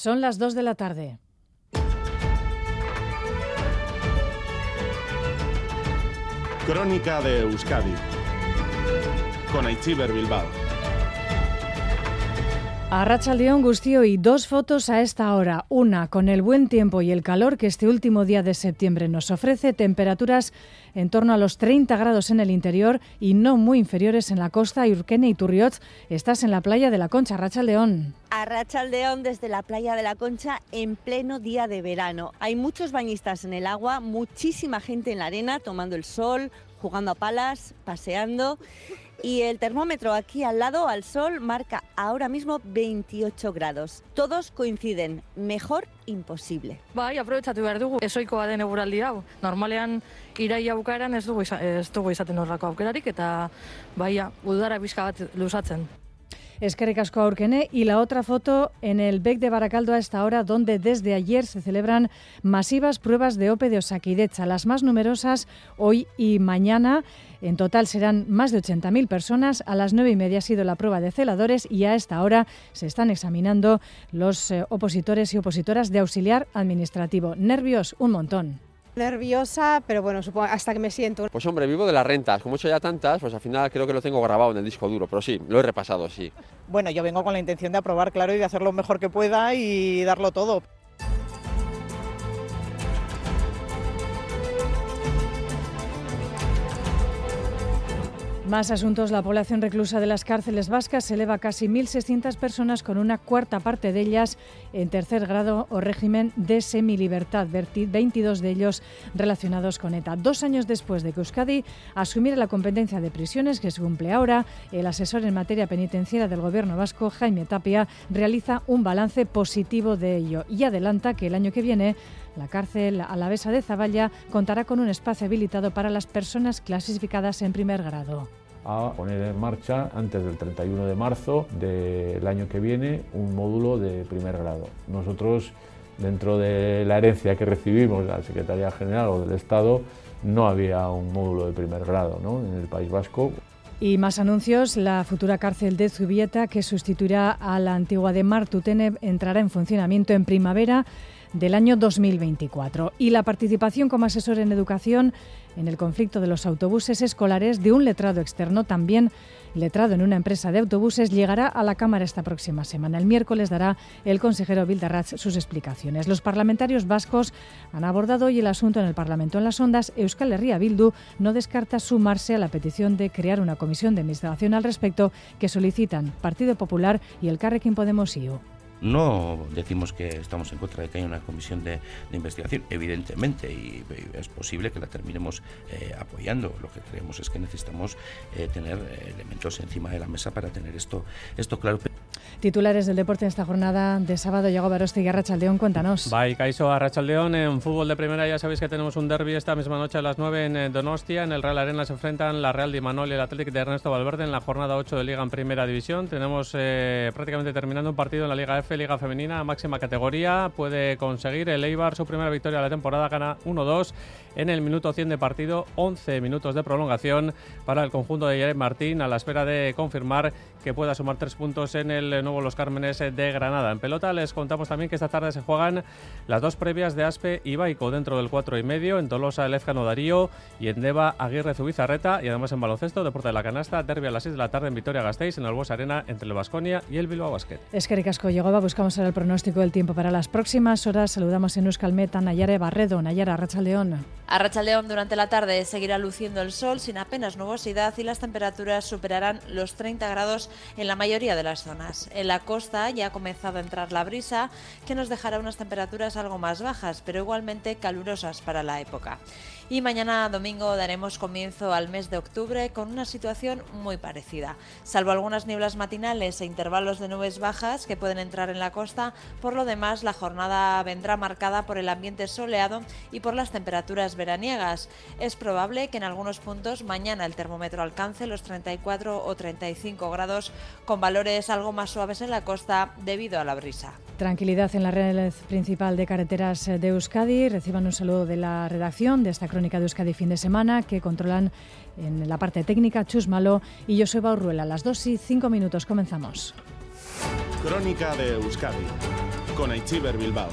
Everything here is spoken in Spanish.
Son las 2 de la tarde. Crónica de Euskadi con Aichiber Bilbao. A Rachaldeón Gustío y dos fotos a esta hora. Una con el buen tiempo y el calor que este último día de septiembre nos ofrece, temperaturas en torno a los 30 grados en el interior y no muy inferiores en la costa. Urquene y Turriot, estás en la playa de la Concha, Rachaldeón. A Rachaldeón desde la playa de la Concha en pleno día de verano. Hay muchos bañistas en el agua, muchísima gente en la arena tomando el sol, jugando a palas, paseando. Y el termómetro aquí al lado, al sol, marca ahora mismo 28 grados. Todos coinciden, mejor imposible. Bai, aprobetsatu behar dugu, esoikoa den eguraldi hau. Normalean iraia bukaeran ez dugu, iza, ez dugu izaten horrako aukerarik eta baia, udara bizka bat luzatzen. Eskerrik asko Aurquene. Y la otra foto en el BEC de Baracaldo a esta hora, donde desde ayer se celebran masivas pruebas de OPE de Osakidecha, las más numerosas hoy y mañana. En total serán más de 80.000 personas. A las nueve y media ha sido la prueba de celadores y a esta hora se están examinando los eh, opositores y opositoras de auxiliar administrativo. Nervios, un montón. Nerviosa, pero bueno, supongo hasta que me siento. Pues hombre, vivo de las rentas. Como he hecho ya tantas, pues al final creo que lo tengo grabado en el disco duro. Pero sí, lo he repasado, sí. Bueno, yo vengo con la intención de aprobar, claro, y de hacer lo mejor que pueda y darlo todo. Más asuntos. La población reclusa de las cárceles vascas se eleva a casi 1.600 personas, con una cuarta parte de ellas en tercer grado o régimen de semilibertad, 22 de ellos relacionados con ETA. Dos años después de que Euskadi asumiera la competencia de prisiones que se cumple ahora, el asesor en materia penitenciaria del Gobierno vasco, Jaime Tapia, realiza un balance positivo de ello y adelanta que el año que viene la cárcel alavesa de Zavalla contará con un espacio habilitado para las personas clasificadas en primer grado a poner en marcha antes del 31 de marzo del año que viene un módulo de primer grado. Nosotros, dentro de la herencia que recibimos de la Secretaría General o del Estado, no había un módulo de primer grado en el País Vasco. Y más anuncios, la futura cárcel de Zubieta, que sustituirá a la antigua de Martutene, entrará en funcionamiento en primavera del año 2024. Y la participación como asesor en educación en el conflicto de los autobuses escolares de un letrado externo, también letrado en una empresa de autobuses, llegará a la Cámara esta próxima semana. El miércoles dará el consejero Bildarratz sus explicaciones. Los parlamentarios vascos han abordado hoy el asunto en el Parlamento en las Ondas. Euskal Herria Bildu no descarta sumarse a la petición de crear una comisión de investigación al respecto que solicitan Partido Popular y el Carrequín Podemos IU. No decimos que estamos en contra de que haya una comisión de, investigación, evidentemente, y, y, es posible que la terminemos eh, apoyando. Lo que creemos es que necesitamos eh, tener eh, elementos encima de la mesa para tener esto, esto claro. Titulares del deporte en esta jornada de sábado. Llegó Baroste y Arrachaldeón, cuéntanos. Bye, Caiso Arrachaldeón. En fútbol de primera ya sabéis que tenemos un derby esta misma noche a las 9 en Donostia. En el Real Arena se enfrentan la Real de Manol y el Athletic de Ernesto Valverde en la jornada 8 de Liga en Primera División. Tenemos prácticamente terminando un partido en la Liga F, Liga Femenina, máxima categoría. Puede conseguir el Eibar su primera victoria de la temporada, gana 1-2 en el minuto 100 de partido, 11 minutos de prolongación para el conjunto de Jared Martín a la espera de confirmar que pueda sumar tres puntos en el nuevo Los Cármenes de Granada. En pelota les contamos también que esta tarde se juegan las dos previas de Aspe y Baico dentro del 4 y medio, en Tolosa el Efcano Darío y en Deva Aguirre Zubizarreta y además en baloncesto, deporte de la canasta, derby a las 6 de la tarde en Vitoria Gasteiz en el Bues Arena entre el Vasconia y el Bilbao Basket. Es que Ricasco llegó, buscamos ahora el pronóstico del tiempo para las próximas horas. Saludamos en Euskalmet a Nayare Barredo. Nayara, Arrachaldeón. Arrachaldeón durante la tarde seguirá luciendo el sol sin apenas nubosidad y las temperaturas superarán los 30 grados en la mayoría de las zonas. En la costa ya ha comenzado a entrar la brisa que nos dejará unas temperaturas algo más bajas, pero igualmente calurosas para la época. Y mañana domingo daremos comienzo al mes de octubre con una situación muy parecida. Salvo algunas nieblas matinales e intervalos de nubes bajas que pueden entrar en la costa, por lo demás la jornada vendrá marcada por el ambiente soleado y por las temperaturas veraniegas. Es probable que en algunos puntos mañana el termómetro alcance los 34 o 35 grados con valores algo más suaves en la costa debido a la brisa. Tranquilidad en la red principal de carreteras de Euskadi. Reciban un saludo de la redacción de esta crónica de Euskadi fin de semana que controlan en la parte técnica Chus Malo y Joseba Urruela. A las 2 y 5 minutos comenzamos. Crónica de Euskadi con Aichiber Bilbao.